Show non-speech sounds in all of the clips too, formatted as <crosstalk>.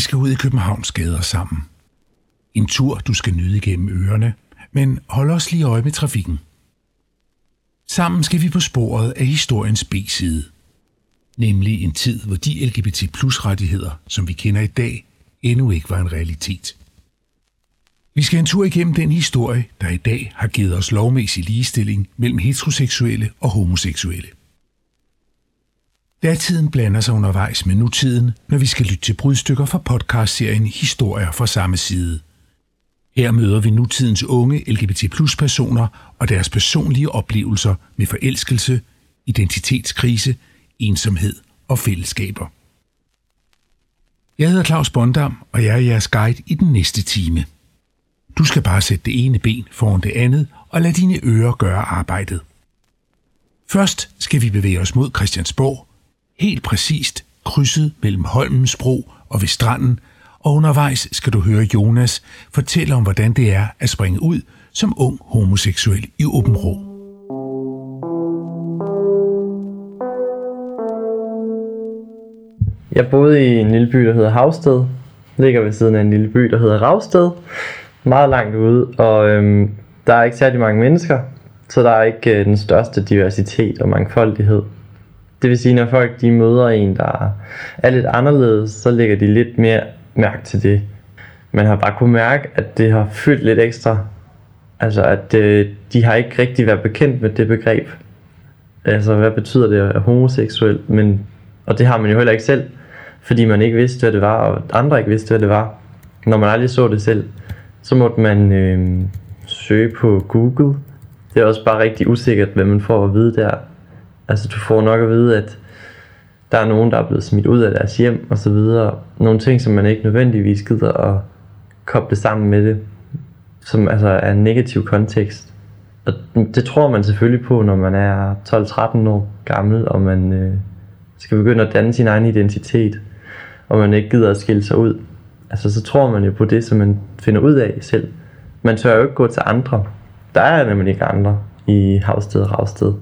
skal ud i Københavns gader sammen. En tur, du skal nyde igennem ørerne, men hold også lige øje med trafikken. Sammen skal vi på sporet af historiens B-side. Nemlig en tid, hvor de LGBT plus rettigheder, som vi kender i dag, endnu ikke var en realitet. Vi skal en tur igennem den historie, der i dag har givet os lovmæssig ligestilling mellem heteroseksuelle og homoseksuelle. Datiden blander sig undervejs med nutiden, når vi skal lytte til brudstykker fra podcastserien Historier fra samme side. Her møder vi nutidens unge LGBT plus personer og deres personlige oplevelser med forelskelse, identitetskrise, ensomhed og fællesskaber. Jeg hedder Claus Bondam, og jeg er jeres guide i den næste time. Du skal bare sætte det ene ben foran det andet og lade dine ører gøre arbejdet. Først skal vi bevæge os mod Christiansborg, helt præcist krydset mellem Holmens Bro og ved stranden, og undervejs skal du høre Jonas fortælle om, hvordan det er at springe ud som ung homoseksuel i Åben Rå. Jeg boede i en lille by, der hedder Havsted. Ligger ved siden af en lille by, der hedder Ravsted. Meget langt ude, og øhm, der er ikke særlig mange mennesker, så der er ikke øh, den største diversitet og mangfoldighed. Det vil sige, når folk de møder en, der er lidt anderledes, så lægger de lidt mere mærke til det. Man har bare kunne mærke, at det har fyldt lidt ekstra. Altså, at øh, de har ikke rigtig været bekendt med det begreb. Altså, hvad betyder det at være homoseksuel? Men, og det har man jo heller ikke selv, fordi man ikke vidste, hvad det var, og andre ikke vidste, hvad det var. Når man aldrig så det selv, så måtte man øh, søge på Google. Det er også bare rigtig usikkert, hvad man får at vide der. Altså, du får nok at vide, at der er nogen, der er blevet smidt ud af deres hjem og så videre. Nogle ting, som man ikke nødvendigvis gider at koble sammen med det, som altså er en negativ kontekst. Og det tror man selvfølgelig på, når man er 12-13 år gammel, og man øh, skal begynde at danne sin egen identitet, og man ikke gider at skille sig ud. Altså så tror man jo på det, som man finder ud af selv. Man tør jo ikke gå til andre. Der er nemlig ikke andre i Havsted og Ravsted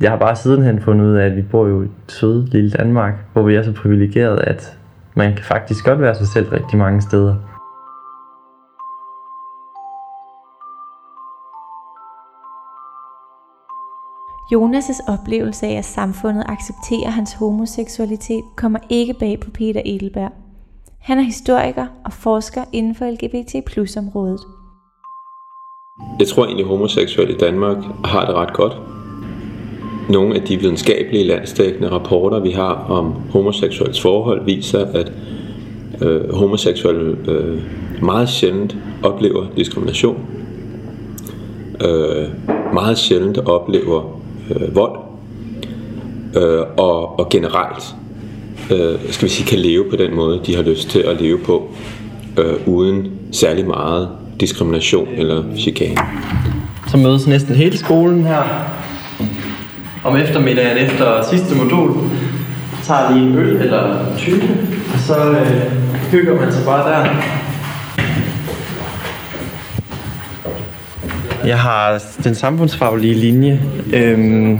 jeg har bare sidenhen fundet ud af, at vi bor jo i et søde lille Danmark, hvor vi er så privilegeret, at man kan faktisk godt være sig selv rigtig mange steder. Jonas' oplevelse af, at samfundet accepterer hans homoseksualitet, kommer ikke bag på Peter Edelberg. Han er historiker og forsker inden for LGBT plus området. Jeg tror egentlig, at homoseksuelle i Danmark har det ret godt nogle af de videnskabelige landstækkende rapporter, vi har om homoseksuels forhold, viser, at øh, homoseksuelle øh, meget sjældent oplever diskrimination, øh, meget sjældent oplever øh, vold, øh, og, og generelt øh, skal vi sige, kan leve på den måde, de har lyst til at leve på, øh, uden særlig meget diskrimination eller chikane. Så mødes næsten hele skolen her om eftermiddagen efter sidste modul, tager lige en øl eller type, og så øh, hygger man sig bare der. Jeg har den samfundsfaglige linje, øhm,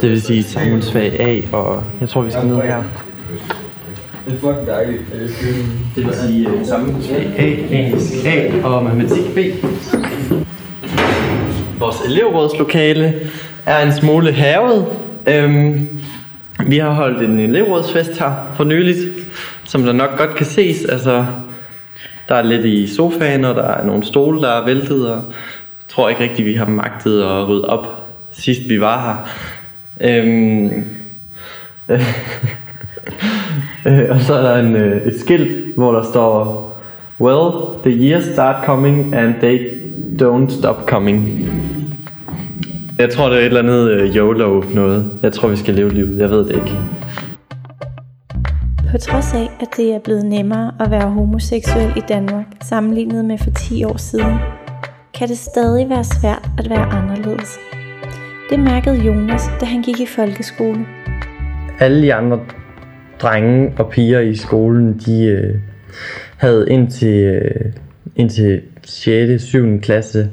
det vil sige samfundsfag A, og jeg tror vi skal ned her. Det er fucking dejligt. Det vil sige uh, samfundsfag A, engelsk A og matematik B. Vores elevrådslokale er en smule havet. Øhm, vi har holdt en elevrådsfest her for nyligt, som der nok godt kan ses. Altså, der er lidt i sofaen, og der er nogle stole, der er væltet, og jeg tror ikke rigtigt, vi har magtet at rydde op, sidst vi var her. Øhm, <laughs> øh, og så er der en, øh, et skilt, hvor der står Well, the years start coming, and they don't stop coming. Jeg tror, det er et eller andet uh, YOLO noget. Jeg tror, vi skal leve livet. Jeg ved det ikke. På trods af, at det er blevet nemmere at være homoseksuel i Danmark sammenlignet med for 10 år siden, kan det stadig være svært at være anderledes. Det mærkede Jonas, da han gik i folkeskole. Alle de andre drenge og piger i skolen, de øh, havde indtil, øh, indtil 6. 7. klasse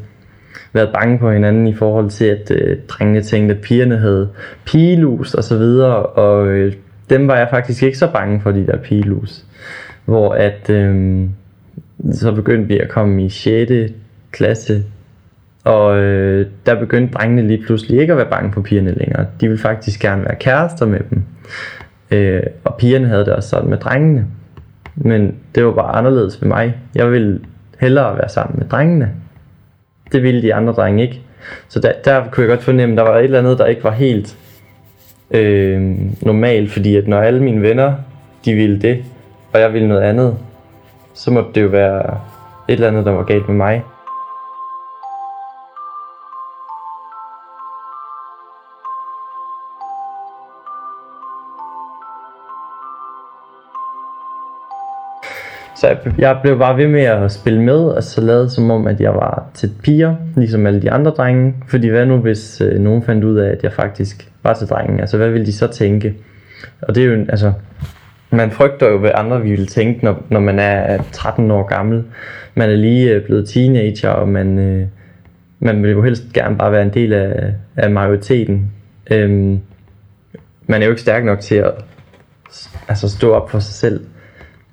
været bange på hinanden i forhold til, at øh, drengene tænkte, at pigerne havde pigelus og så videre, og øh, dem var jeg faktisk ikke så bange for, de der pigelus. hvor at øh, så begyndte vi at komme i 6. klasse, og øh, der begyndte drengene lige pludselig ikke at være bange for pigerne længere. De ville faktisk gerne være kærester med dem. Øh, og pigerne havde det også sådan med drengene. Men det var bare anderledes ved mig. Jeg ville hellere være sammen med drengene. Det ville de andre drenge ikke. Så der, der kunne jeg godt fornemme, at der var et eller andet, der ikke var helt øh, normalt. Fordi at når alle mine venner, de ville det, og jeg ville noget andet, så måtte det jo være et eller andet, der var galt med mig. Så jeg, jeg blev bare ved med at spille med, og så lavede som om, at jeg var til piger, ligesom alle de andre drenge. Fordi hvad nu, hvis øh, nogen fandt ud af, at jeg faktisk var til drengen? Altså, hvad ville de så tænke? Og det er jo, altså, man frygter jo, hvad andre ville tænke, når, når man er 13 år gammel. Man er lige øh, blevet teenager, og man, øh, man vil jo helst gerne bare være en del af, af majoriteten. Øhm, man er jo ikke stærk nok til at altså, stå op for sig selv.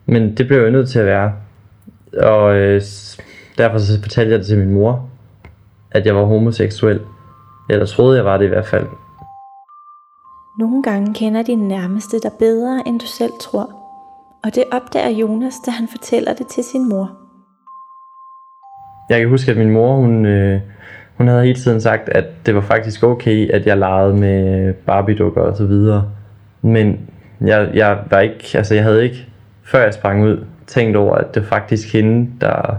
Men det blev jeg nødt til at være. Og øh, derfor så fortalte jeg det til min mor, at jeg var homoseksuel. Eller troede jeg var det i hvert fald. Nogle gange kender din nærmeste dig bedre, end du selv tror. Og det opdager Jonas, da han fortæller det til sin mor. Jeg kan huske, at min mor, hun, øh, hun havde hele tiden sagt, at det var faktisk okay, at jeg legede med Barbie-dukker og så videre. Men jeg, jeg var ikke, altså jeg havde ikke før jeg sprang ud, tænkt over, at det faktisk hende, der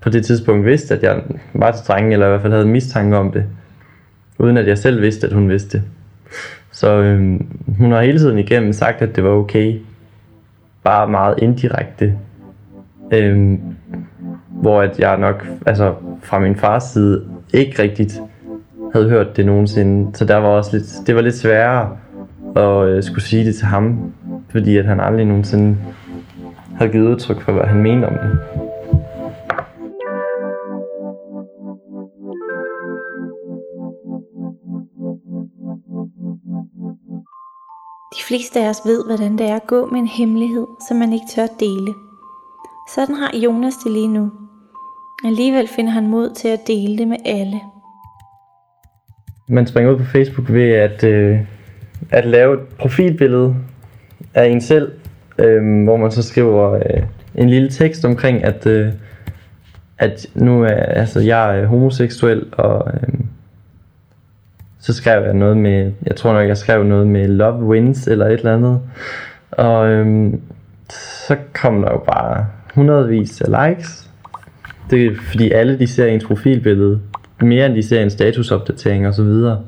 på det tidspunkt vidste, at jeg var til drenge, eller i hvert fald havde mistanke om det, uden at jeg selv vidste, at hun vidste det. Så øhm, hun har hele tiden igennem sagt, at det var okay, bare meget indirekte. Øhm, hvor at jeg nok, altså fra min fars side, ikke rigtigt havde hørt det nogensinde. Så der var også lidt, det var lidt sværere at øh, skulle sige det til ham, fordi at han aldrig nogensinde havde givet udtryk for, hvad han mente om det. De fleste af os ved, hvordan det er at gå med en hemmelighed, som man ikke tør dele. Sådan har Jonas det lige nu. Alligevel finder han mod til at dele det med alle. Man springer ud på Facebook ved at, øh, at lave et profilbillede af en selv, øh, hvor man så skriver øh, en lille tekst omkring, at, øh, at nu er altså, jeg er homoseksuel, og øh, så skrev jeg noget med, jeg tror nok, jeg skrev noget med Love Wins, eller et eller andet. Og øh, så kom der jo bare hundredvis af likes. Det er fordi alle de ser ens profilbillede, mere end de ser en statusopdatering og så videre.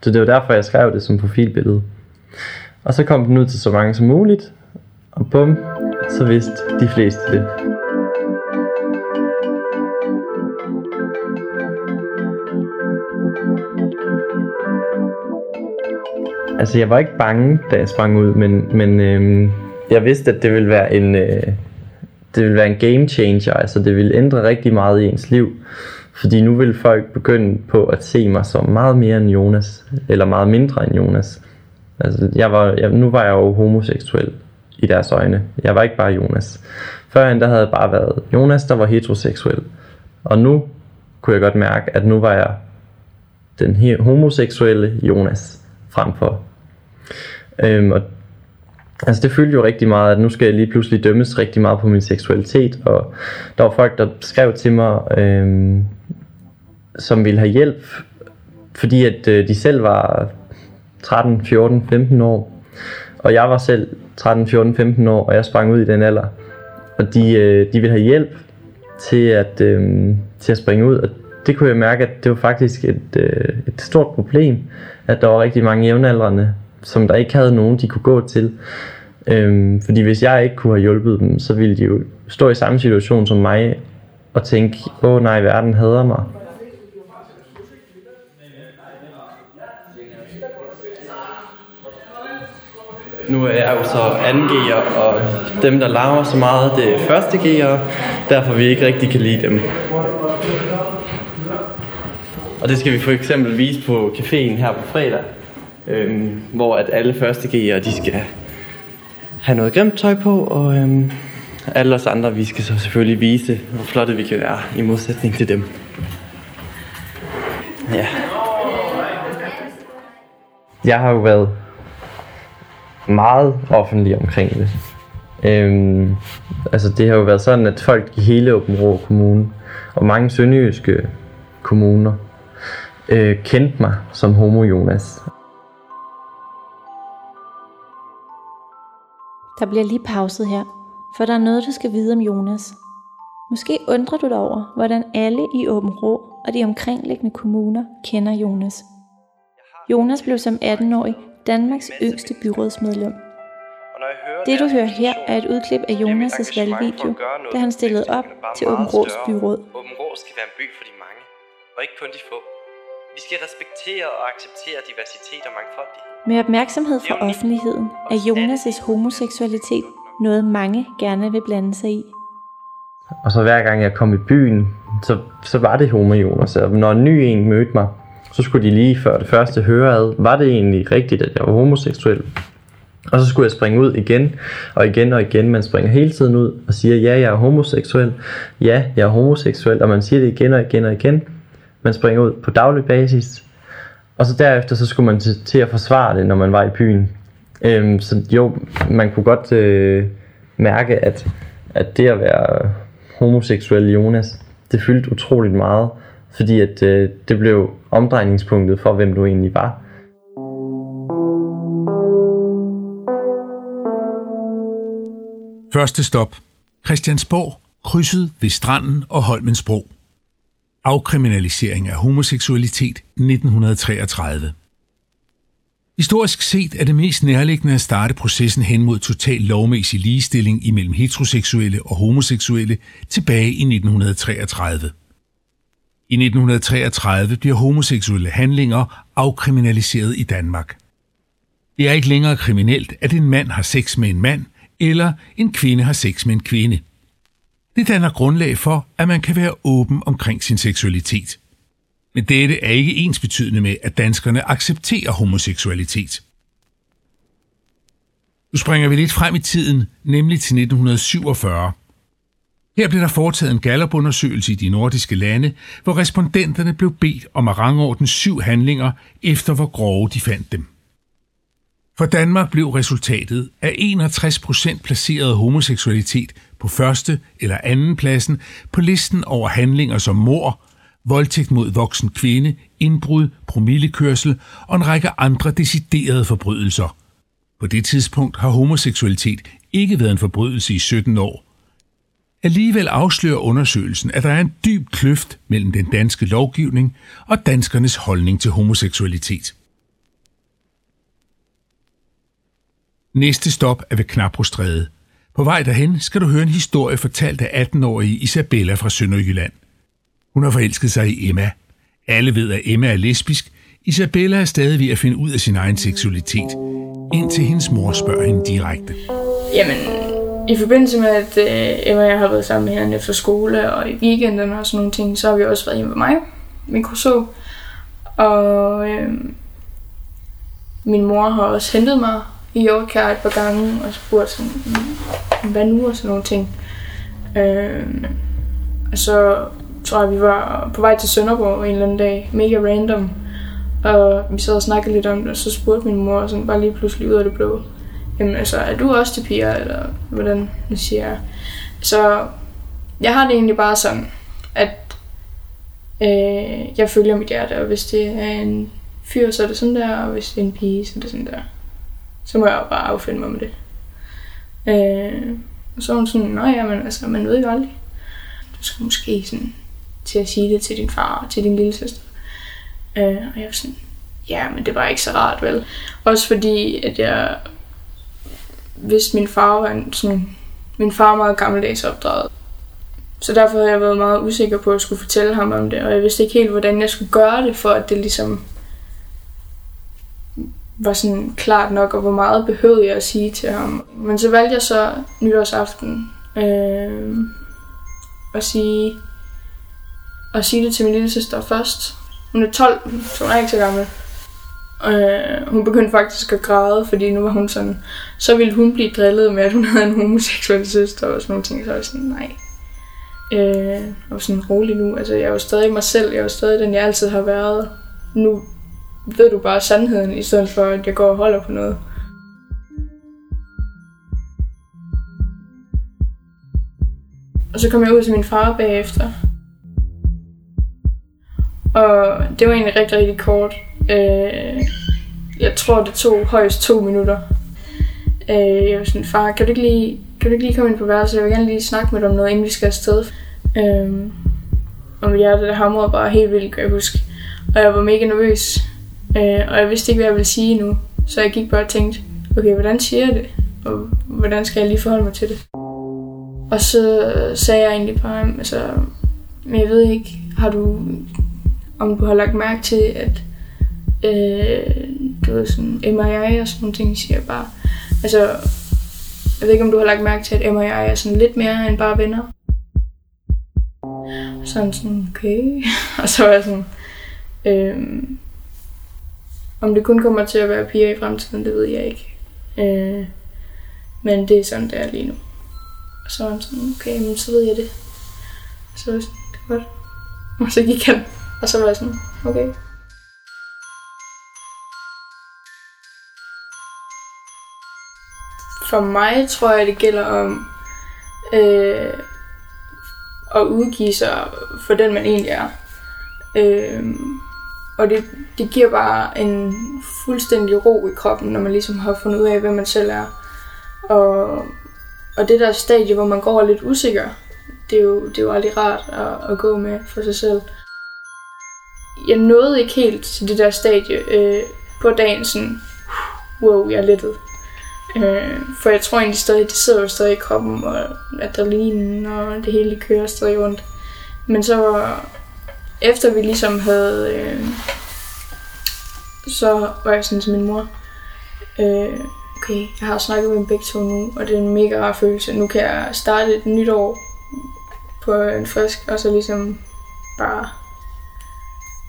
Så det var derfor, jeg skrev det som profilbillede. Og så kom den ud til så mange som muligt, og bum, så vidste de fleste det. Altså jeg var ikke bange, da jeg sprang ud, men, men øhm, jeg vidste, at det ville være en, øh, det ville være en game changer. Altså det ville ændre rigtig meget i ens liv. Fordi nu vil folk begynde på at se mig som meget mere end Jonas, eller meget mindre end Jonas. Altså, jeg var, jeg, nu var jeg jo homoseksuel i deres øjne. Jeg var ikke bare Jonas. Førhen der havde jeg bare været Jonas, der var heteroseksuel. Og nu kunne jeg godt mærke, at nu var jeg den homoseksuelle Jonas frem for. Øhm, og Altså det fyldte jo rigtig meget, at nu skal jeg lige pludselig dømmes rigtig meget på min seksualitet, og der var folk, der skrev til mig, øhm, som ville have hjælp, fordi at øh, de selv var 13, 14, 15 år, og jeg var selv 13, 14, 15 år, og jeg sprang ud i den alder. Og de, øh, de ville have hjælp til at, øh, til at springe ud, og det kunne jeg mærke, at det var faktisk et, øh, et stort problem, at der var rigtig mange jævnaldrende, som der ikke havde nogen, de kunne gå til. Øhm, fordi hvis jeg ikke kunne have hjulpet dem, så ville de jo stå i samme situation som mig, og tænke, åh nej, verden hader mig. Nu er jeg jo så anden G'er, og dem der laver så meget, det er første G'er, derfor vi ikke rigtig kan lide dem. Og det skal vi for eksempel vise på caféen her på fredag, øhm, hvor at alle første G'er, de skal have noget grimt tøj på, og øhm, alle os andre, vi skal så selvfølgelig vise, hvor flotte vi kan være i modsætning til dem. Ja. Jeg har jo været meget offentlig omkring det. Øhm, altså det har jo været sådan, at folk i hele Åben Rå Kommune og mange sønderjyske kommuner øh, kendte mig som Homo Jonas. Der bliver lige pauset her, for der er noget, du skal vide om Jonas. Måske undrer du dig over, hvordan alle i Åben Rå og de omkringliggende kommuner kender Jonas. Jonas blev som 18-årig Danmarks yngste byrådsmedlem. Det du hører her er et udklip af Jonas' valgvideo, da han stillede op til Åben Rås byråd. Åben Rå skal være en by for de mange, og ikke kun de få. Vi skal respektere og acceptere diversitet og mangfoldighed. Med opmærksomhed fra offentligheden er Jonas' homoseksualitet noget mange gerne vil blande sig i. Og så hver gang jeg kom i byen, så, så var det Homo Jonas. Og når en ny en mødte mig, så skulle de lige før det første høre ad, var det egentlig rigtigt, at jeg var homoseksuel? Og så skulle jeg springe ud igen og igen og igen. Man springer hele tiden ud og siger, ja, jeg er homoseksuel. Ja, jeg er homoseksuel. Og man siger det igen og igen og igen. Man springer ud på daglig basis. Og så derefter, så skulle man til, til at forsvare det, når man var i byen. Øhm, så jo, man kunne godt øh, mærke, at, at det at være homoseksuel Jonas, det fyldte utroligt meget. Fordi at øh, det blev omdrejningspunktet for, hvem du egentlig var. Første stop. Christiansborg, krydset ved stranden og Holmens Bro. Afkriminalisering af homoseksualitet 1933. Historisk set er det mest nærliggende at starte processen hen mod total lovmæssig ligestilling imellem heteroseksuelle og homoseksuelle tilbage i 1933. I 1933 bliver homoseksuelle handlinger afkriminaliseret i Danmark. Det er ikke længere kriminelt, at en mand har sex med en mand, eller en kvinde har sex med en kvinde. Det danner grundlag for, at man kan være åben omkring sin seksualitet. Men dette er ikke ens betydende med, at danskerne accepterer homoseksualitet. Nu springer vi lidt frem i tiden, nemlig til 1947. Her blev der foretaget en gallupundersøgelse i de nordiske lande, hvor respondenterne blev bedt om at rangordne syv handlinger, efter hvor grove de fandt dem. For Danmark blev resultatet at 61 procent placerede homoseksualitet på første eller anden pladsen på listen over handlinger som mor, voldtægt mod voksen kvinde, indbrud, promillekørsel og en række andre deciderede forbrydelser. På det tidspunkt har homoseksualitet ikke været en forbrydelse i 17 år. Alligevel afslører undersøgelsen, at der er en dyb kløft mellem den danske lovgivning og danskernes holdning til homoseksualitet. Næste stop er ved Knaprostræde. På vej derhen skal du høre en historie fortalt af 18-årige Isabella fra Sønderjylland. Hun har forelsket sig i Emma. Alle ved, at Emma er lesbisk. Isabella er stadig ved at finde ud af sin egen seksualitet, indtil hendes mor spørger hende direkte. Jamen, i forbindelse med, at øh, Emma og jeg har været sammen med hende efter skole og i weekenden og sådan nogle ting, så har vi også været hjemme med mig, min kurso. Og øh, min mor har også hentet mig i Hjortkær et par gange og spurgt sådan, mm, hvad nu og sådan nogle ting. Øh, og så tror jeg, vi var på vej til Sønderborg en eller anden dag, mega random. Og vi sad og snakkede lidt om det, og så spurgte min mor sådan bare lige pludselig ud af det blå. Jamen altså, er du også til piger, eller hvordan nu siger jeg? Så jeg har det egentlig bare sådan, at øh, jeg følger mit hjerte, og hvis det er en fyr, så er det sådan der, og hvis det er en pige, så er det sådan der. Så må jeg jo bare affinde mig med det. Øh, og så er hun sådan, nej, men altså, man ved jo aldrig. Du skal måske sådan til at sige det til din far og til din lille søster. Øh, og jeg var sådan, ja, men det var ikke så rart, vel? Også fordi, at jeg vidste, min far var en, sådan, min far var meget gammeldags opdraget. Så derfor har jeg været meget usikker på at skulle fortælle ham om det, og jeg vidste ikke helt, hvordan jeg skulle gøre det, for at det ligesom var sådan klart nok, og hvor meget behøvede jeg at sige til ham. Men så valgte jeg så nytårsaften øh, at sige, at sige det til min lille søster først. Hun er 12, så hun er ikke så gammel. Øh, hun begyndte faktisk at græde, fordi nu var hun sådan, så ville hun blive drillet med, at hun havde en homoseksuel søster og sådan nogle ting. Så var sådan, nej. Øh, jeg var sådan rolig nu. Altså, jeg er jo stadig mig selv. Jeg er jo stadig den, jeg altid har været. Nu ved du bare sandheden, i stedet for, at jeg går og holder på noget. Og så kom jeg ud til min far bagefter. Og det var egentlig rigtig, rigtig kort. Øh, jeg tror, det tog højst to minutter. Øh, jeg var sådan, far, kan du ikke lige, kan du ikke lige komme ind på værelset? Jeg vil gerne lige snakke med dig om noget, inden vi skal afsted. Øh, og mit hjerte, det hamrede bare helt vildt, kan jeg huske. Og jeg var mega nervøs. Øh, og jeg vidste ikke, hvad jeg ville sige nu. Så jeg gik bare og tænkte, okay, hvordan siger jeg det? Og hvordan skal jeg lige forholde mig til det? Og så sagde jeg egentlig bare, altså, men jeg ved ikke, har du, om du har lagt mærke til, at øh, du ved sådan MRI og sådan nogle ting, siger jeg bare. Altså, jeg ved ikke, om du har lagt mærke til, at MRI er sådan lidt mere end bare venner. Sådan sådan, okay. <laughs> og så var jeg sådan, øh, om det kun kommer til at være piger i fremtiden, det ved jeg ikke. Øh, men det er sådan, det er lige nu. Og så var han sådan, okay, men så ved jeg det. Så var jeg sådan, det er godt. <laughs> Og så gik han, og så var jeg sådan, okay. For mig tror jeg, det gælder om øh, at udgive sig for den, man egentlig er. Øh, og det, det giver bare en fuldstændig ro i kroppen, når man ligesom har fundet ud af, hvem man selv er. Og, og det der stadie, hvor man går lidt usikker, det er jo, det er jo aldrig rart at, at gå med for sig selv. Jeg nåede ikke helt til det der stadie øh, på dagen, sådan, wow, jeg er lettet. Øh, for jeg tror egentlig stadig, det sidder jo stadig i kroppen, og adrenalinen og det hele kører stadig rundt. Men så efter vi ligesom havde... Øh, så var jeg sådan til min mor, øh, okay, jeg har snakket med dem begge to nu, og det er en mega rar følelse. Nu kan jeg starte et nyt år på en frisk, og så ligesom bare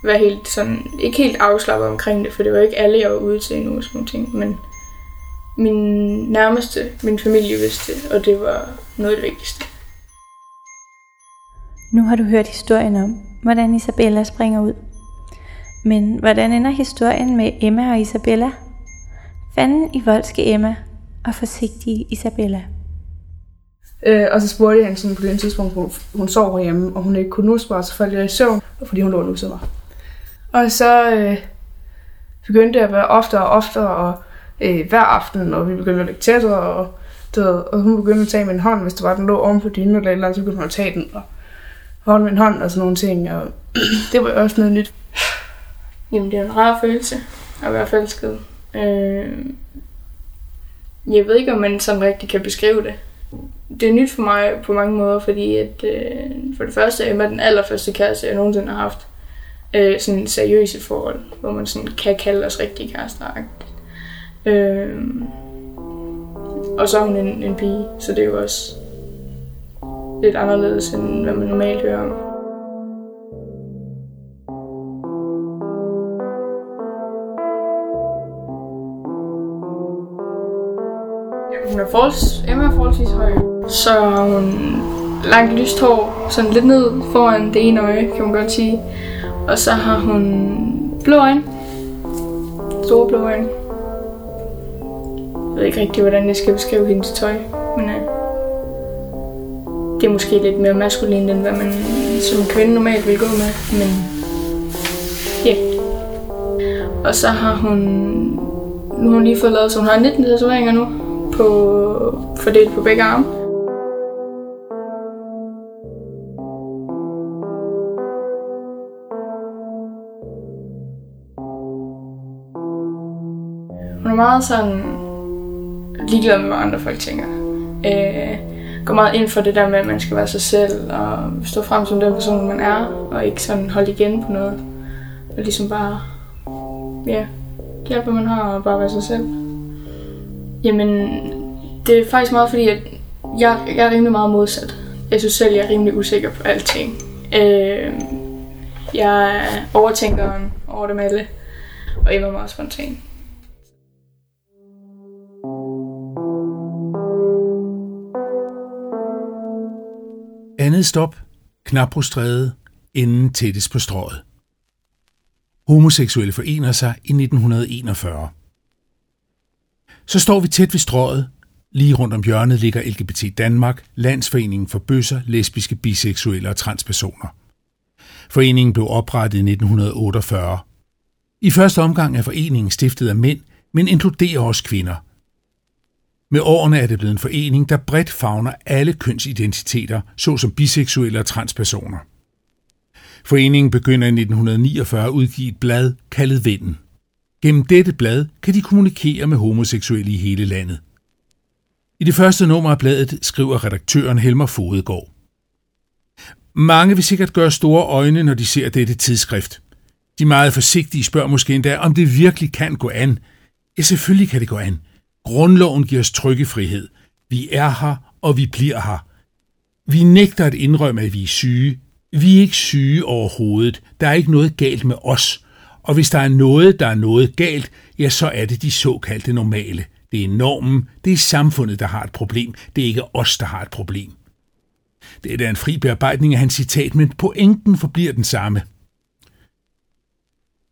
være helt sådan, ikke helt afslappet omkring det, for det var ikke alle, jeg var ude til endnu, sådan nogle ting, men min nærmeste, min familie vidste det, og det var noget af det vigtigste. Nu har du hørt historien om, hvordan Isabella springer ud. Men hvordan ender historien med Emma og Isabella? Fanden i voldske Emma og forsigtige Isabella. Øh, og så spurgte jeg hende sådan på det tidspunkt, hvor hun sov hjemme, og hun ikke kunne nusse mig, så faldt jeg i søvn, fordi hun lå og nussede mig. Og så øh, begyndte jeg at være oftere og oftere, og øh, hver aften, og vi begyndte at lægge tættere, og, det, og hun begyndte at tage min hånd, hvis det var, den lå oven på dynen eller et eller andet, så begyndte hun at tage den, og holde min hånd og sådan nogle ting, og <clears throat> det var også noget nyt. Jamen, det er en rar følelse at være forelsket. Øh, jeg ved ikke, om man sådan rigtig kan beskrive det. Det er nyt for mig på mange måder, fordi at, øh, for det første er Emma den allerførste kæreste, jeg nogensinde har haft. Øh, sådan seriøse forhold, hvor man sådan kan kalde os rigtige kærester. Øh, og så er hun en, en pige, så det er jo også lidt anderledes, end hvad man normalt hører om. Hun er forholds, Emma er forholdsvis høj. Så hun langt lyst hår, sådan lidt ned foran det ene øje, kan man godt sige. Og så har hun blå øjne. Store blå øjne. Jeg ved ikke rigtig, hvordan jeg skal beskrive hendes tøj, men øh, det er måske lidt mere maskulin, end hvad man som kvinde normalt vil gå med, men ja. Yeah. Og så har hun, nu har hun lige fået lavet, så hun har 19 tatoveringer nu, på, fordelt på begge arme. Hun er meget sådan ligeglad med, hvad andre folk tænker. Øh, går meget ind for det der med, at man skal være sig selv og stå frem som den person, man er, og ikke sådan holde igen på noget. Og ligesom bare, ja, hjælpe, hvad man har, og bare være sig selv. Jamen, det er faktisk meget fordi, at jeg, jeg er rimelig meget modsat. Jeg synes selv, jeg er rimelig usikker på alting. Øh, jeg er overtænkeren over dem alle. Og jeg var meget spontan. Andet stop, Knabrostræde, enden tættest på strået. Homoseksuelle forener sig i 1941. Så står vi tæt ved strået. Lige rundt om hjørnet ligger LGBT Danmark, Landsforeningen for bøsser, lesbiske, biseksuelle og transpersoner. Foreningen blev oprettet i 1948. I første omgang er foreningen stiftet af mænd, men inkluderer også kvinder. Med årene er det blevet en forening, der bredt favner alle kønsidentiteter, såsom biseksuelle og transpersoner. Foreningen begynder i 1949 at udgive et blad kaldet Vinden. Gennem dette blad kan de kommunikere med homoseksuelle i hele landet. I det første nummer af bladet skriver redaktøren Helmer Fodegård. Mange vil sikkert gøre store øjne, når de ser dette tidsskrift. De meget forsigtige spørger måske endda, om det virkelig kan gå an. Ja, selvfølgelig kan det gå an. Grundloven giver os trykkefrihed. Vi er her, og vi bliver her. Vi nægter at indrømme, at vi er syge. Vi er ikke syge overhovedet. Der er ikke noget galt med os. Og hvis der er noget, der er noget galt, ja, så er det de såkaldte normale. Det er normen, det er samfundet, der har et problem. Det er ikke os, der har et problem. Det er en fri bearbejdning af hans citat, men pointen forbliver den samme.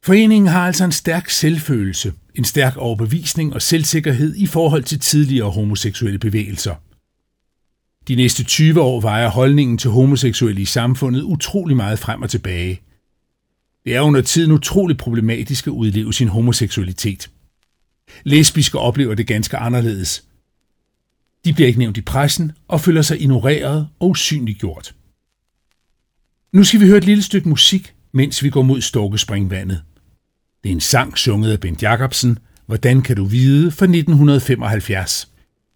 Foreningen har altså en stærk selvfølelse, en stærk overbevisning og selvsikkerhed i forhold til tidligere homoseksuelle bevægelser. De næste 20 år vejer holdningen til homoseksuelle i samfundet utrolig meget frem og tilbage. Det er under tiden utrolig problematisk at udleve sin homoseksualitet. Lesbiske oplever det ganske anderledes. De bliver ikke nævnt i pressen og føler sig ignoreret og usynliggjort. Nu skal vi høre et lille stykke musik, mens vi går mod Storkespringvandet. Det er en sang sunget af Bent Jacobsen, Hvordan kan du vide, fra 1975.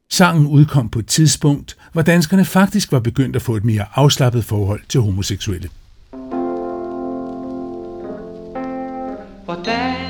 Sangen udkom på et tidspunkt, hvor danskerne faktisk var begyndt at få et mere afslappet forhold til homoseksuelle. Hvordan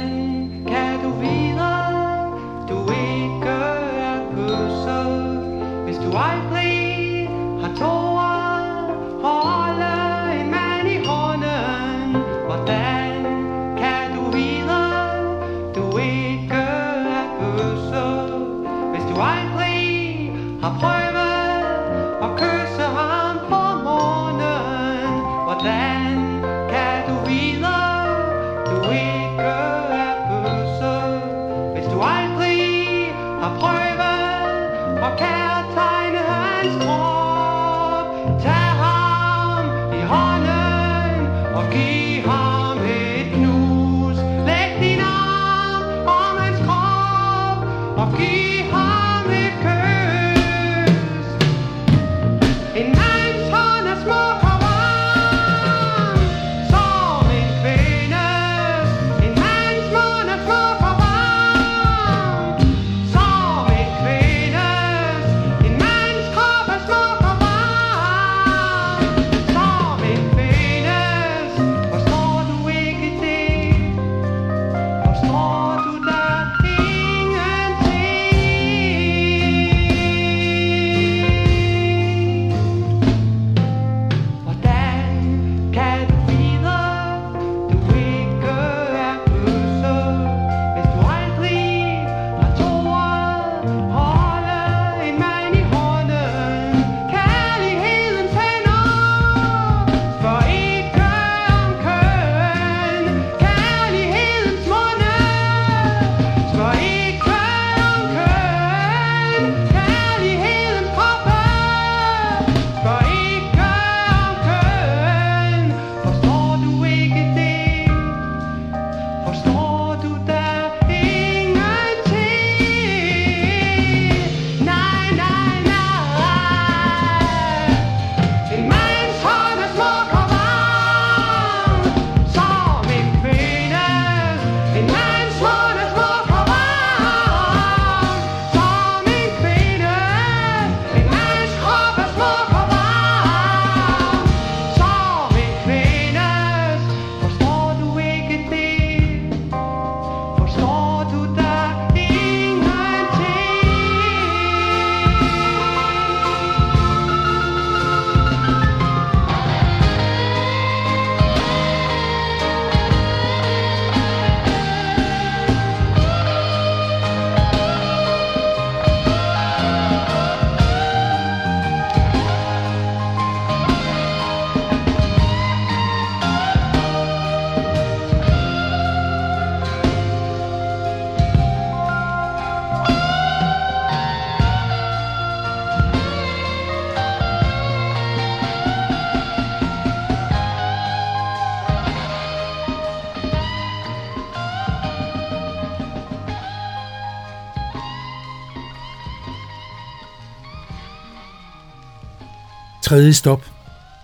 Tredje stop.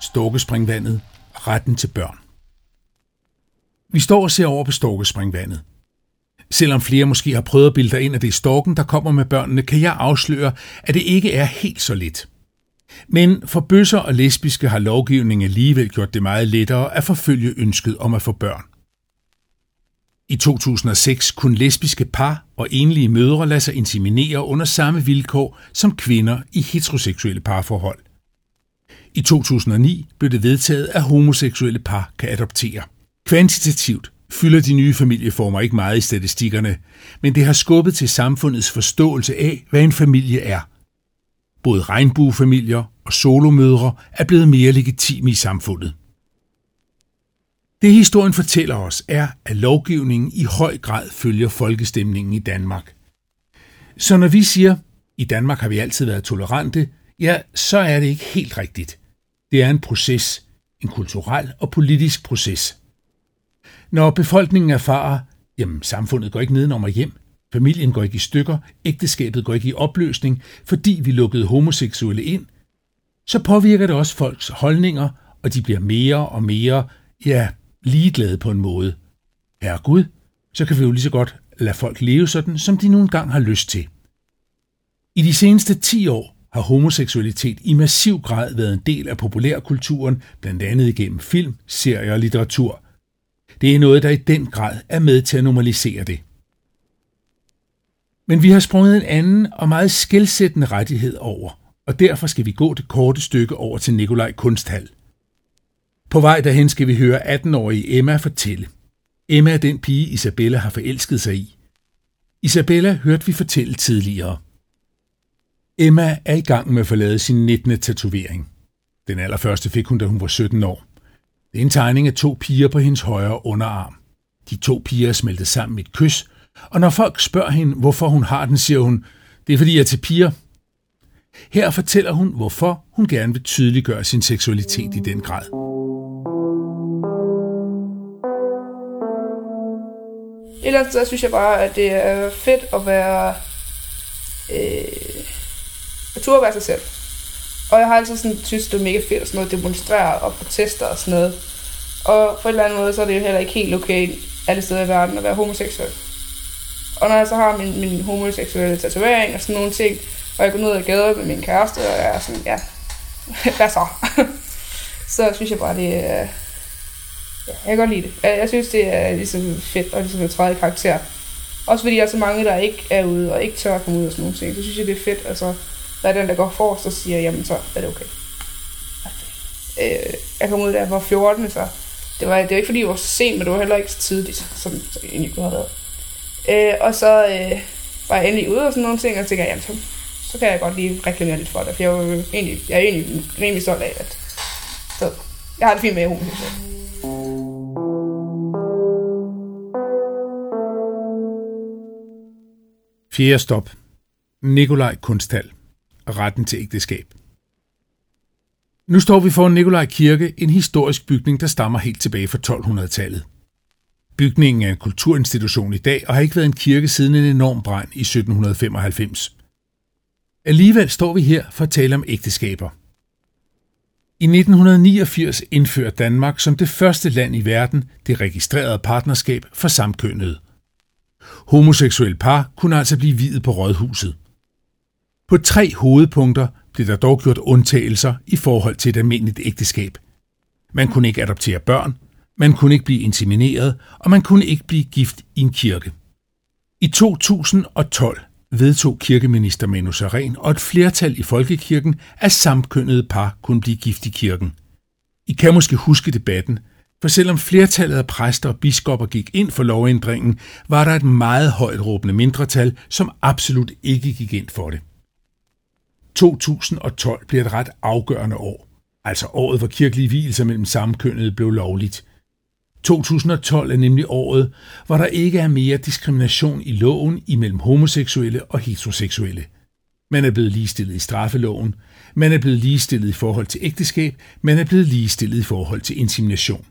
Storkespringvandet. Retten til børn. Vi står og ser over på Storkespringvandet. Selvom flere måske har prøvet at bilde dig ind, at det er storken, der kommer med børnene, kan jeg afsløre, at det ikke er helt så let. Men for bøsser og lesbiske har lovgivningen alligevel gjort det meget lettere at forfølge ønsket om at få børn. I 2006 kunne lesbiske par og enlige mødre lade sig inseminere under samme vilkår som kvinder i heteroseksuelle parforhold. I 2009 blev det vedtaget, at homoseksuelle par kan adoptere. Kvantitativt fylder de nye familieformer ikke meget i statistikkerne, men det har skubbet til samfundets forståelse af, hvad en familie er. Både regnbuefamilier og solomødre er blevet mere legitime i samfundet. Det historien fortæller os er, at lovgivningen i høj grad følger folkestemningen i Danmark. Så når vi siger, i Danmark har vi altid været tolerante, ja, så er det ikke helt rigtigt. Det er en proces, en kulturel og politisk proces. Når befolkningen erfarer, jamen samfundet går ikke nedenom og hjem, familien går ikke i stykker, ægteskabet går ikke i opløsning, fordi vi lukkede homoseksuelle ind, så påvirker det også folks holdninger, og de bliver mere og mere, ja, ligeglade på en måde. Herre Gud, så kan vi jo lige så godt lade folk leve sådan, som de nu engang har lyst til. I de seneste 10 år har homoseksualitet i massiv grad været en del af populærkulturen, blandt andet igennem film, serier og litteratur. Det er noget, der i den grad er med til at normalisere det. Men vi har sprunget en anden og meget skældsættende rettighed over, og derfor skal vi gå det korte stykke over til Nikolaj Kunsthal. På vej derhen skal vi høre 18-årige Emma fortælle. Emma er den pige, Isabella har forelsket sig i. Isabella hørte vi fortælle tidligere. Emma er i gang med at forlade sin 19. tatovering. Den allerførste fik hun, da hun var 17 år. Det er en tegning af to piger på hendes højre underarm. De to piger er smeltet sammen i et kys, og når folk spørger hende, hvorfor hun har den, siger hun, det er fordi jeg er til piger. Her fortæller hun, hvorfor hun gerne vil tydeliggøre sin seksualitet i den grad. Et eller andet sted synes jeg bare, at det er fedt at være... Øh, at turde være sig selv. Og jeg har altid sådan, synes, det er mega fedt at sådan noget, demonstrere og protester og sådan noget. Og på en eller anden måde, så er det jo heller ikke helt okay alle steder i verden at være homoseksuel. Og når jeg så har min, min homoseksuelle tatovering og sådan nogle ting, og jeg går ned ad gaden med min kæreste, og jeg er sådan, ja, <laughs> hvad så? <laughs> så synes jeg bare, det er... Ja, jeg kan godt lide det. Jeg, jeg synes, det er ligesom fedt og ligesom at træde i karakter. Også fordi der er så mange, der ikke er ude og ikke tør at komme ud og sådan nogle ting. Så synes jeg, det er fedt. Altså, der er den, der går forrest og siger, jamen så er det okay. Øh, jeg kom ud der, var 14, så det var, det var ikke fordi, jeg var så sent, men det var heller ikke så tidligt, som det egentlig kunne have været. Øh, og så øh, var jeg endelig ude og sådan nogle ting, og så tænkte jeg, jamen så, så kan jeg godt lige reklamere lidt for det, for jeg, var jo egentlig, jeg er egentlig rimelig stolt af, at så, jeg har det fint med homoseksuel. Fjerde stop. Nikolaj Kunsthal. Retten til ægteskab. Nu står vi foran Nikolaj Kirke, en historisk bygning, der stammer helt tilbage fra 1200-tallet. Bygningen er en kulturinstitution i dag og har ikke været en kirke siden en enorm brand i 1795. Alligevel står vi her for at tale om ægteskaber. I 1989 indførte Danmark som det første land i verden det registrerede partnerskab for samkønnede. Homoseksuelle par kunne altså blive videt på rådhuset. På tre hovedpunkter blev der dog gjort undtagelser i forhold til et almindeligt ægteskab. Man kunne ikke adoptere børn, man kunne ikke blive insemineret, og man kunne ikke blive gift i en kirke. I 2012 vedtog kirkeminister Manu Saren og et flertal i folkekirken, at samkønnede par kunne blive gift i kirken. I kan måske huske debatten, for selvom flertallet af præster og biskopper gik ind for lovændringen, var der et meget højt råbende mindretal, som absolut ikke gik ind for det. 2012 bliver et ret afgørende år, altså året, hvor kirkelige hvilelser mellem samkønnede blev lovligt. 2012 er nemlig året, hvor der ikke er mere diskrimination i loven imellem homoseksuelle og heteroseksuelle. Man er blevet ligestillet i straffeloven, man er blevet ligestillet i forhold til ægteskab, man er blevet ligestillet i forhold til insemination.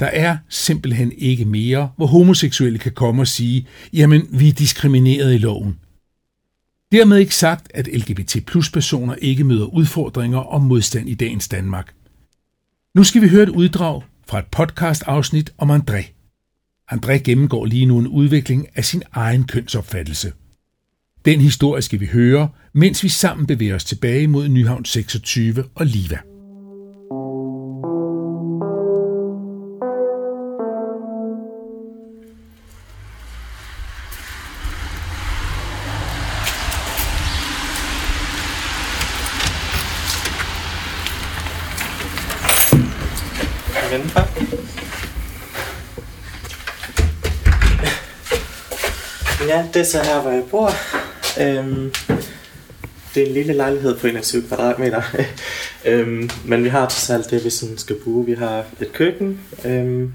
Der er simpelthen ikke mere, hvor homoseksuelle kan komme og sige, jamen vi er diskrimineret i loven. Dermed ikke sagt, at LGBT plus personer ikke møder udfordringer og modstand i dagens Danmark. Nu skal vi høre et uddrag fra et podcast-afsnit om André. André gennemgår lige nu en udvikling af sin egen kønsopfattelse. Den historie skal vi høre, mens vi sammen bevæger os tilbage mod Nyhavn 26 og Liva. Det er så her, hvor jeg bor. Øhm, det er en lille lejlighed på 21 kvadratmeter. <laughs> øhm, men vi har til alt det, vi sådan skal bruge. Vi har et køkken, øhm,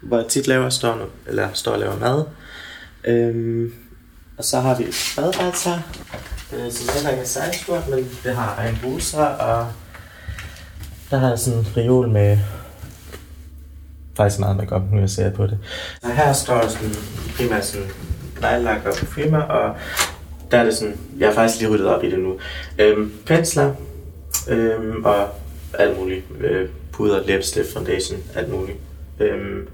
hvor jeg tit laver, står, eller står og laver mad. Øhm, og så har vi et badeværelse her, øh, som heller ikke er særlig stort, men det har en bruser, og der har jeg sådan en reol med faktisk meget makeup, nu jeg ser på det. Så her står sådan primært sådan neglelak og parfumer, og der er det sådan, jeg har faktisk lige ryddet op i det nu. Øhm, pensler, øhm, og alt muligt. Øh, puder, læbestift, foundation, alt muligt. Øhm,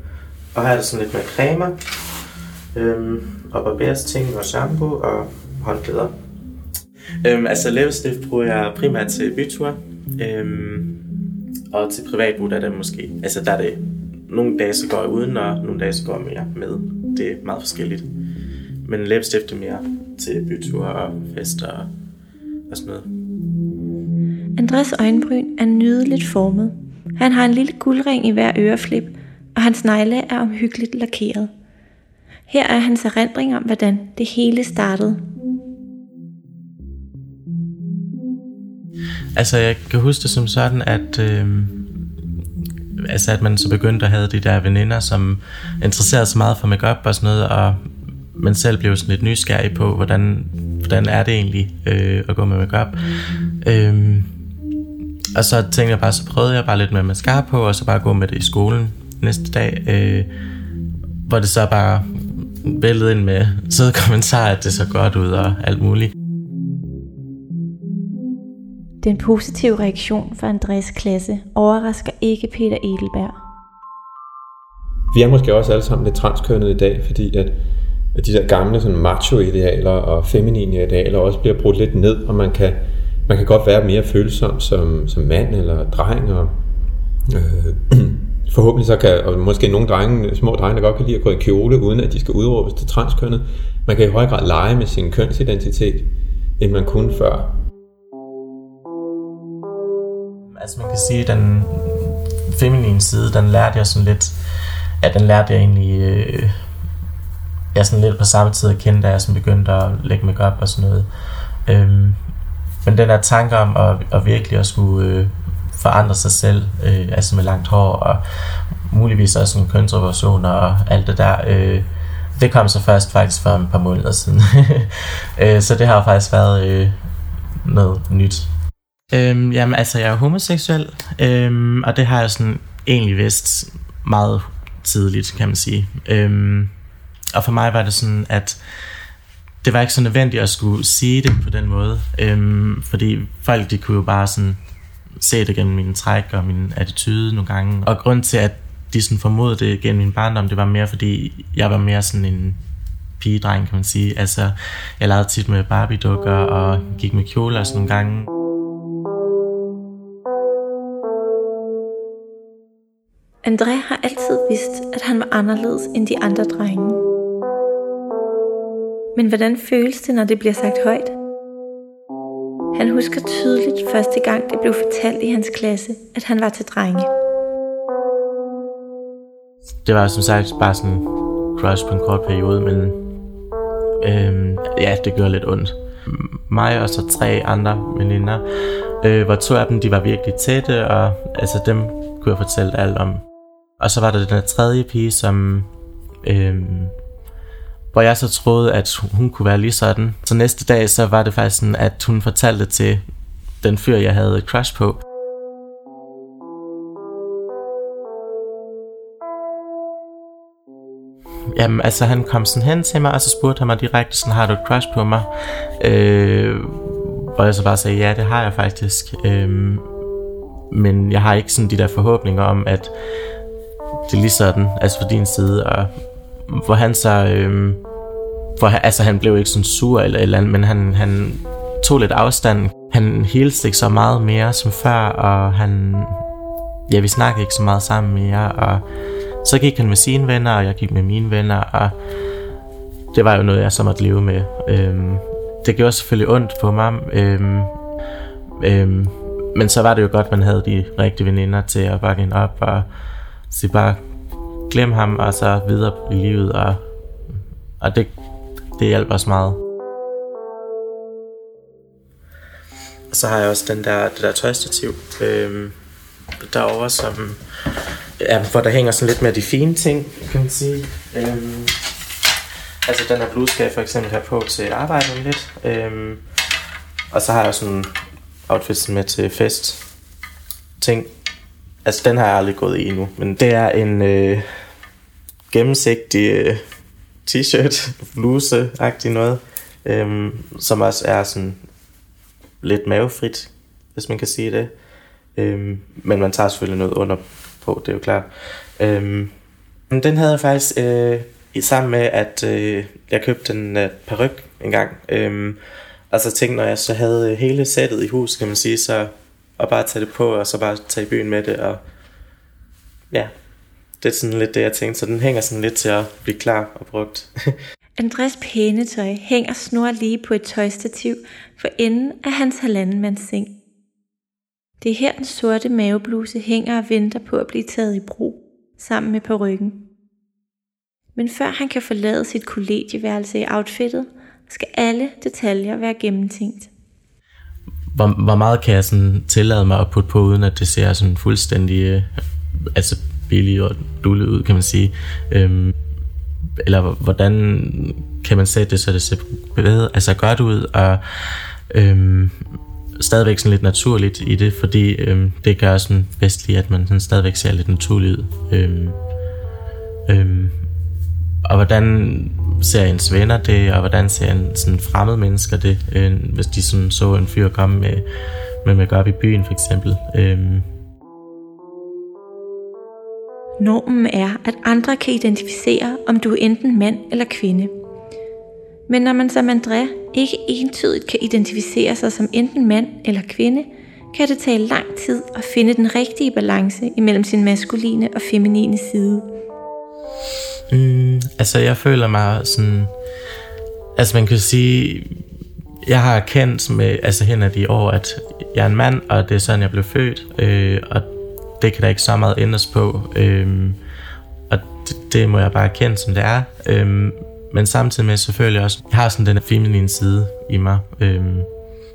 og her er der sådan lidt med cremer, øhm, og barberes ting og shampoo og håndklæder. Øhm, altså læbestift bruger jeg primært til byture, øhm, og til privatbrug der er det måske, altså der er det nogle dage så går jeg uden, og nogle dage så går jeg mere med. Det er meget forskelligt. Men læbestift er mere til byture og fester og, og sådan noget. Andres øjenbryn er nydeligt formet. Han har en lille guldring i hver øreflip, og hans negle er omhyggeligt lakeret. Her er hans erindring om, hvordan det hele startede. Altså, jeg kan huske det som sådan, at, øh, altså, at man så begyndte at have de der veninder, som interesserede sig meget for makeup og sådan noget, og man selv blev sådan lidt nysgerrig på, hvordan, hvordan er det egentlig øh, at gå med makeup. Øh, og så tænkte jeg bare, så prøvede jeg bare lidt med mascara på, og så bare gå med det i skolen næste dag, øh, hvor det så bare væltede ind med søde kommentarer, at det så godt ud og alt muligt. Den positive reaktion fra Andres klasse overrasker ikke Peter Edelberg. Vi er måske også alle sammen lidt transkønnede i dag, fordi at, at de der gamle sådan macho-idealer og feminine idealer også bliver brudt lidt ned, og man kan, man kan godt være mere følsom som, som mand eller dreng, og øh, <clears throat> forhåbentlig så kan, og måske nogle drenge, små drenge, der godt kan lide at gå i kjole, uden at de skal udråbes til transkønnet, man kan i høj grad lege med sin kønsidentitet, end man kunne før. Altså man kan sige, at den feminine side, den lærte jeg sådan lidt, ja, den lærte jeg egentlig, øh, jeg sådan lidt på samme tid at kende, da jeg sådan begyndte at lægge mig op og sådan noget. Øhm, men den der tanke om at, at virkelig at skulle øh, forandre sig selv, øh, altså med langt hår og muligvis også en kønsoperation og alt det der, øh, det kom så først faktisk for et par måneder siden. <laughs> øh, så det har faktisk været øh, noget nyt. Øhm, jamen altså, jeg er homoseksuel, øhm, og det har jeg sådan egentlig vidst meget tidligt, kan man sige. Øhm, og for mig var det sådan, at det var ikke så nødvendigt at skulle sige det på den måde, øhm, fordi folk de kunne jo bare sådan se det gennem mine træk og min attitude nogle gange. Og grund til, at de sådan formodede det gennem min barndom, det var mere fordi, jeg var mere sådan en pigedreng, kan man sige. Altså, jeg legede tit med Barbie-dukker og gik med kjoler sådan nogle gange. André har altid vidst, at han var anderledes end de andre drenge. Men hvordan føles det, når det bliver sagt højt? Han husker tydeligt første gang, det blev fortalt i hans klasse, at han var til drenge. Det var som sagt bare sådan crush på en kort periode, men øhm, ja, det gjorde lidt ondt. Mig og så tre andre veninder, øh, hvor to af dem de var virkelig tætte, og altså dem kunne jeg fortælle alt om. Og så var der den her tredje pige, som øhm, hvor jeg så troede, at hun kunne være lige sådan. Så næste dag, så var det faktisk sådan, at hun fortalte til den fyr, jeg havde et crush på. jamen, altså han kom sådan hen til mig, og så spurgte han mig direkte sådan, har du et crush på mig? Øh, hvor jeg så bare sagde, ja, det har jeg faktisk. Øh, men jeg har ikke sådan de der forhåbninger om, at det er lige sådan, altså fra din side, og hvor han så, øh, for altså han blev ikke sådan sur eller eller andet, men han, han tog lidt afstand. Han hilste ikke så meget mere som før, og han, ja, vi snakkede ikke så meget sammen mere, og så gik han med sine venner, og jeg gik med mine venner, og det var jo noget, jeg så måtte leve med. Øhm, det gjorde selvfølgelig ondt på mig, øhm, øhm, men så var det jo godt, man havde de rigtige veninder til at bakke hende op, og sige bare, glem ham, og så videre i livet, og, og det, det hjalp os meget. Så har jeg også den der, det der tøjstativ øh, derovre, som, ja, hvor der hænger sådan lidt mere de fine ting, kan man sige. Øh, altså den her bluse skal jeg for eksempel have på til arbejdet lidt. Øh, og så har jeg også nogle outfits med til fest ting. Altså den har jeg aldrig gået i endnu, men det er en øh, gennemsigtig øh, t-shirt, bluse-agtig noget, øhm, som også er sådan lidt mavefrit, hvis man kan sige det. Øhm, men man tager selvfølgelig noget under på, det er jo klart. Øhm, men den havde jeg faktisk øh, sammen med, at øh, jeg købte en øh, peruk en gang. Øhm, og så tænkte når jeg så havde øh, hele sættet i hus, kan man sige, så og bare tage det på, og så bare tage i byen med det, og ja, det er sådan lidt det, jeg tænkte. Så den hænger sådan lidt til at blive klar og brugt. <laughs> Andres pæne tøj hænger snor lige på et tøjstativ for enden af hans halvandenmands seng. Det er her den sorte mavebluse hænger og venter på at blive taget i brug, sammen med ryggen. Men før han kan forlade sit kollegieværelse i outfittet, skal alle detaljer være gennemtænkt. Hvor, hvor meget kan jeg sådan tillade mig at putte på, uden at det ser sådan fuldstændig øh, altså billigt og dullet ud, kan man sige. Øhm, eller hvordan kan man sætte det, så det ser bedre, altså godt ud, og øhm, stadigvæk sådan lidt naturligt i det, fordi øhm, det gør sådan bedst lige, at man sådan stadigvæk ser lidt naturligt ud. Øhm, øhm, og hvordan ser ens venner det, og hvordan ser en sådan fremmed mennesker det, øh, hvis de sådan så en fyr komme med, med make op i byen for eksempel. Øh, Normen er, at andre kan identificere, om du er enten mand eller kvinde. Men når man som André ikke entydigt kan identificere sig som enten mand eller kvinde, kan det tage lang tid at finde den rigtige balance imellem sin maskuline og feminine side. Mm, altså jeg føler mig sådan, altså man kan sige, jeg har erkendt med, altså hen ad de år, at jeg er en mand, og det er sådan, jeg blev født, øh, og det kan der ikke så meget ændres på. Øhm, og det, det må jeg bare erkende, som det er. Øhm, men samtidig med selvfølgelig også, jeg har sådan den feminine side i mig. Øhm,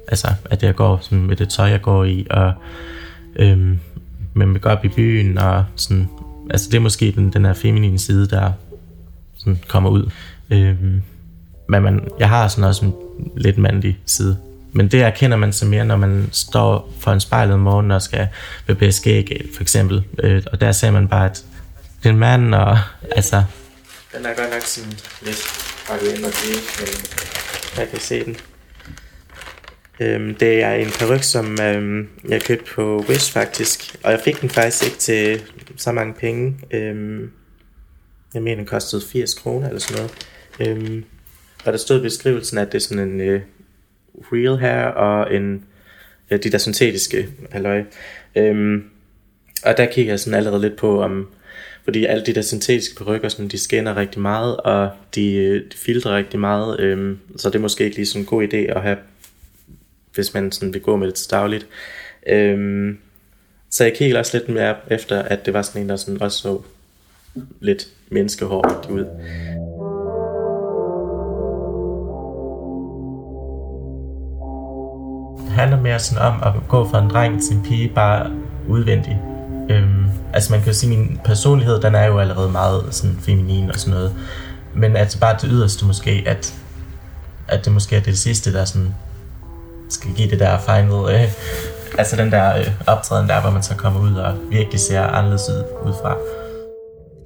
altså, at jeg går sådan med det tøj, jeg går i, og øhm, med mig op i byen, og sådan, altså det er måske den, den her feminine side, der sådan kommer ud. Øhm, men man, jeg har sådan også en lidt mandlig side. Men det erkender man så mere, når man står for en spejl om morgenen og skal bevæge skæg, for eksempel. Øh, og der ser man bare, at det er en mand, og <laughs> altså... Den er godt nok sådan lidt pakket ind og det, men øh, jeg kan se den. Øhm, det er en peruk, som øhm, jeg købte på Wish faktisk, og jeg fik den faktisk ikke til så mange penge. Øhm, jeg mener, den kostede 80 kroner eller sådan noget. Øhm, og der stod i beskrivelsen, at det er sådan en øh, real hair og en ja, de der syntetiske halløj. Øhm, og der kigger jeg sådan allerede lidt på, om, fordi alle de der syntetiske perukker, sådan, de skinner rigtig meget, og de, øh, de filtrer rigtig meget, øhm, så det er måske ikke lige sådan en god idé at have, hvis man sådan vil gå med det til dagligt. Øhm, så jeg kiggede også lidt mere efter, at det var sådan en, der sådan også så lidt menneskehår ud. handler mere sådan om at gå fra en dreng til en pige bare udvendigt. Øhm, altså man kan jo sige, at min personlighed, den er jo allerede meget sådan feminin og sådan noget. Men at bare det yderste måske, at, at det måske er det sidste, der sådan skal give det der final, øh, <laughs> altså den der øh, optræden der, hvor man så kommer ud og virkelig ser anderledes ud udefra.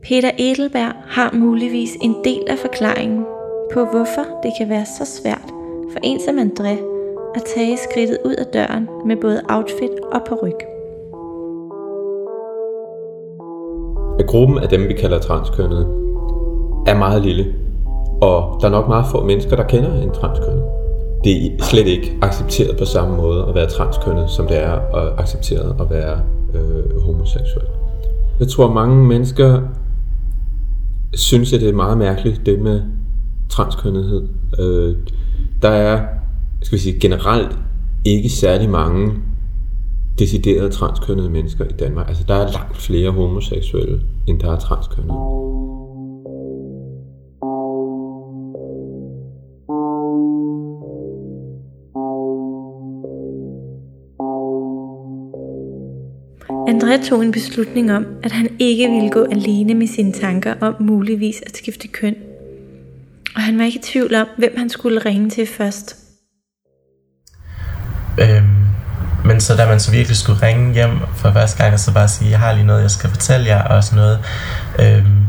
Peter Edelberg har muligvis en del af forklaringen på, hvorfor det kan være så svært for en som André at tage skridtet ud af døren med både outfit og ryg. Gruppen af dem, vi kalder transkønnede, er meget lille, og der er nok meget få mennesker, der kender en transkønnet. Det er slet ikke accepteret på samme måde at være transkønnet, som det er at accepteret at være øh, homoseksuel. Jeg tror, mange mennesker synes, at det er meget mærkeligt, det med transkønnethed. Øh, der er, skal vi sige, generelt ikke særlig mange deciderede transkønnede mennesker i Danmark. Altså, der er langt flere homoseksuelle, end der er transkønnede. André tog en beslutning om, at han ikke ville gå alene med sine tanker om muligvis at skifte køn. Og han var ikke i tvivl om, hvem han skulle ringe til først. Øhm, men så da man så virkelig skulle ringe hjem for første gang, og så bare sige, jeg har lige noget, jeg skal fortælle jer, og sådan noget. Øhm,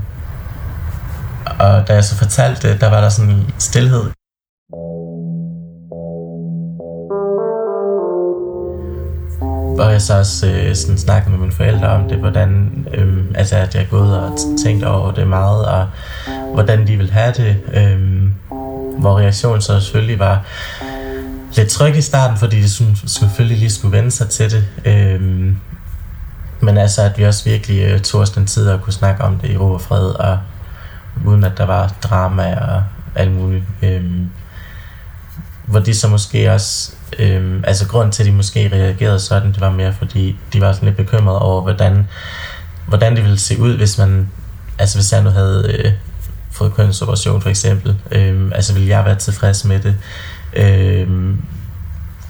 og da jeg så fortalte det, der var der sådan en stillhed Og jeg så også øh, sådan snakkede med mine forældre om det, hvordan øh, altså, at jeg er gået og tænkt over det meget, og hvordan de ville have det. Øh, hvor reaktionen så selvfølgelig var lidt tryg i starten, fordi de selvfølgelig lige skulle vende sig til det. Øhm, men altså, at vi også virkelig øh, tog os den tid at kunne snakke om det i ro og fred, og uden at der var drama og alt muligt. Øhm, hvor de så måske også Øhm, altså grund til, at de måske reagerede sådan, det var mere fordi, de var sådan lidt bekymrede over, hvordan, hvordan det ville se ud, hvis man, altså hvis jeg nu havde øh, fået kønsoperation for eksempel, øhm, altså ville jeg være tilfreds med det, øhm,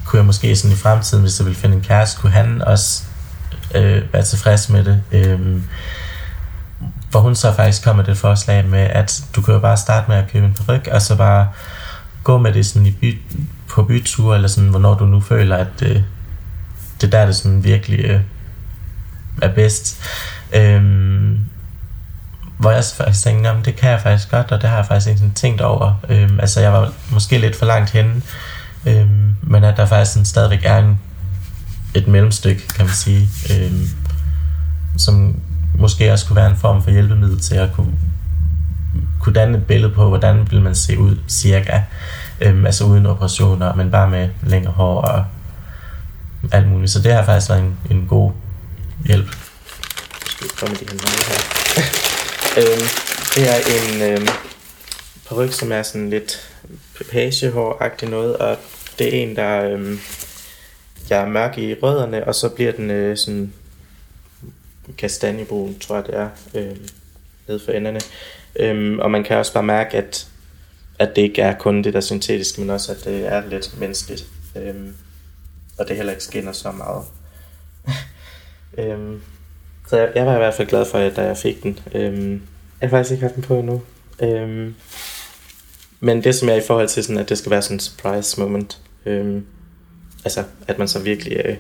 kunne jeg måske sådan i fremtiden, hvis jeg ville finde en kæreste, kunne han også øh, være tilfreds med det, Øh, hvor hun så faktisk kom med det forslag med, at du kan jo bare starte med at købe en peruk, og så bare gå med det sådan i by, på byture, eller sådan, hvornår du nu føler, at øh, det der, det sådan virkelig øh, er bedst. Øh, hvor jeg faktisk tænkte, det kan jeg faktisk godt, og det har jeg faktisk ikke tænkt over. Øhm, altså, jeg var måske lidt for langt henne, øhm, men at der faktisk sådan stadigvæk er en, et mellemstykke, kan man sige, øhm, som måske også kunne være en form for hjælpemiddel til at kunne, kunne danne et billede på, hvordan vil man se ud cirka. Øhm, altså uden operationer, men bare med længere hår og alt muligt. Så det har faktisk været en, en god hjælp. Skal vi komme de her her? <laughs> øhm, det er en øhm, peruk, som er sådan lidt pagehår noget, og det er en, der øhm, jeg er mørk i rødderne, og så bliver den øh, sådan kastanjebrun, tror jeg det er, øh, nede for enderne. Øhm, og man kan også bare mærke, at at det ikke er kun det der syntetiske, men også at det er lidt menneskeligt. Øhm, og det heller ikke skinner så meget. <laughs> øhm, så jeg, jeg var i hvert fald glad for, at da jeg fik den. Øhm, jeg har faktisk ikke haft den på endnu. Øhm, men det som er i forhold til sådan, at det skal være sådan en surprise moment. Øhm, altså, at man så virkelig øh,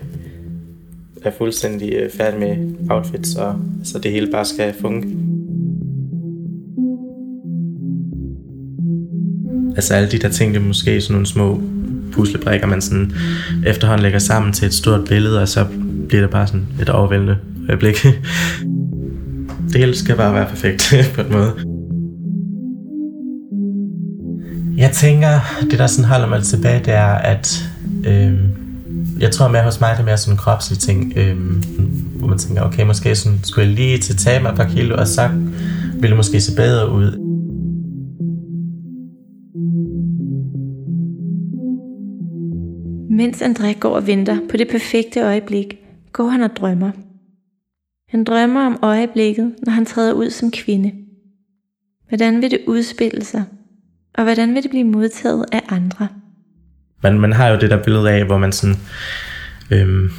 er fuldstændig øh, færdig med outfits, og så det hele bare skal funke. Altså alle de der ting, det er måske sådan nogle små puslebrikker, man sådan efterhånden lægger sammen til et stort billede, og så bliver det bare sådan et overvældende øjeblik. <laughs> det hele skal bare være perfekt <laughs> på en måde. Jeg tænker, det der sådan holder mig tilbage, det er, at øh, jeg tror mere hos mig, det er mere sådan en kropslig ting, øh, hvor man tænker, okay, måske sådan, skulle jeg lige til tage mig et par kilo, og så ville det måske se bedre ud. Mens André går og venter på det perfekte øjeblik, går han og drømmer. Han drømmer om øjeblikket, når han træder ud som kvinde. Hvordan vil det udspille sig? Og hvordan vil det blive modtaget af andre? Man, man har jo det der billede af, hvor man sådan... Øhm,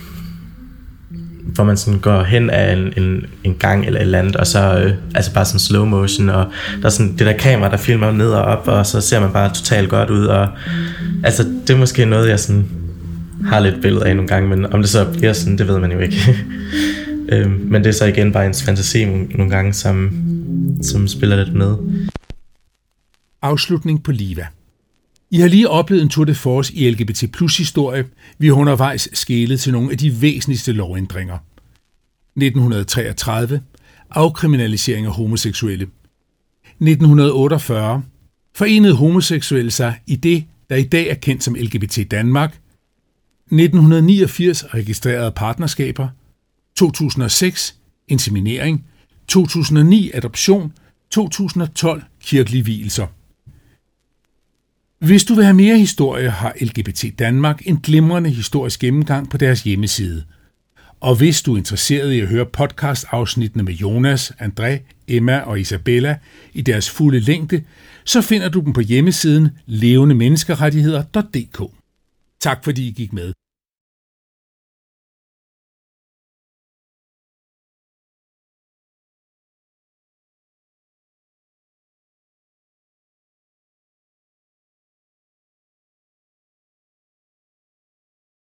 hvor man sådan går hen af en, en, en gang eller et eller andet, og så øh, altså bare sådan slow motion, og der er sådan det der kamera, der filmer ned og op, og så ser man bare totalt godt ud, og altså det er måske noget, jeg sådan har lidt billede af nogle gange, men om det så bliver sådan, det ved man jo ikke. <laughs> Øh, men det er så igen bare ens fantasi nogle gange, som, som spiller lidt med. Afslutning på Liva. I har lige oplevet en tour de force i LGBT plus historie. Vi har undervejs skælet til nogle af de væsentligste lovændringer. 1933. Afkriminalisering af homoseksuelle. 1948. Forenede homoseksuelle sig i det, der i dag er kendt som LGBT Danmark. 1989 registrerede partnerskaber. 2006 inseminering. 2009 adoption. 2012 kirkelige hvielser. Hvis du vil have mere historie, har LGBT Danmark en glimrende historisk gennemgang på deres hjemmeside. Og hvis du er interesseret i at høre podcast-afsnittene med Jonas, André, Emma og Isabella i deres fulde længde, så finder du dem på hjemmesiden levendemenneskerettigheder.dk. Tak fordi I gik med.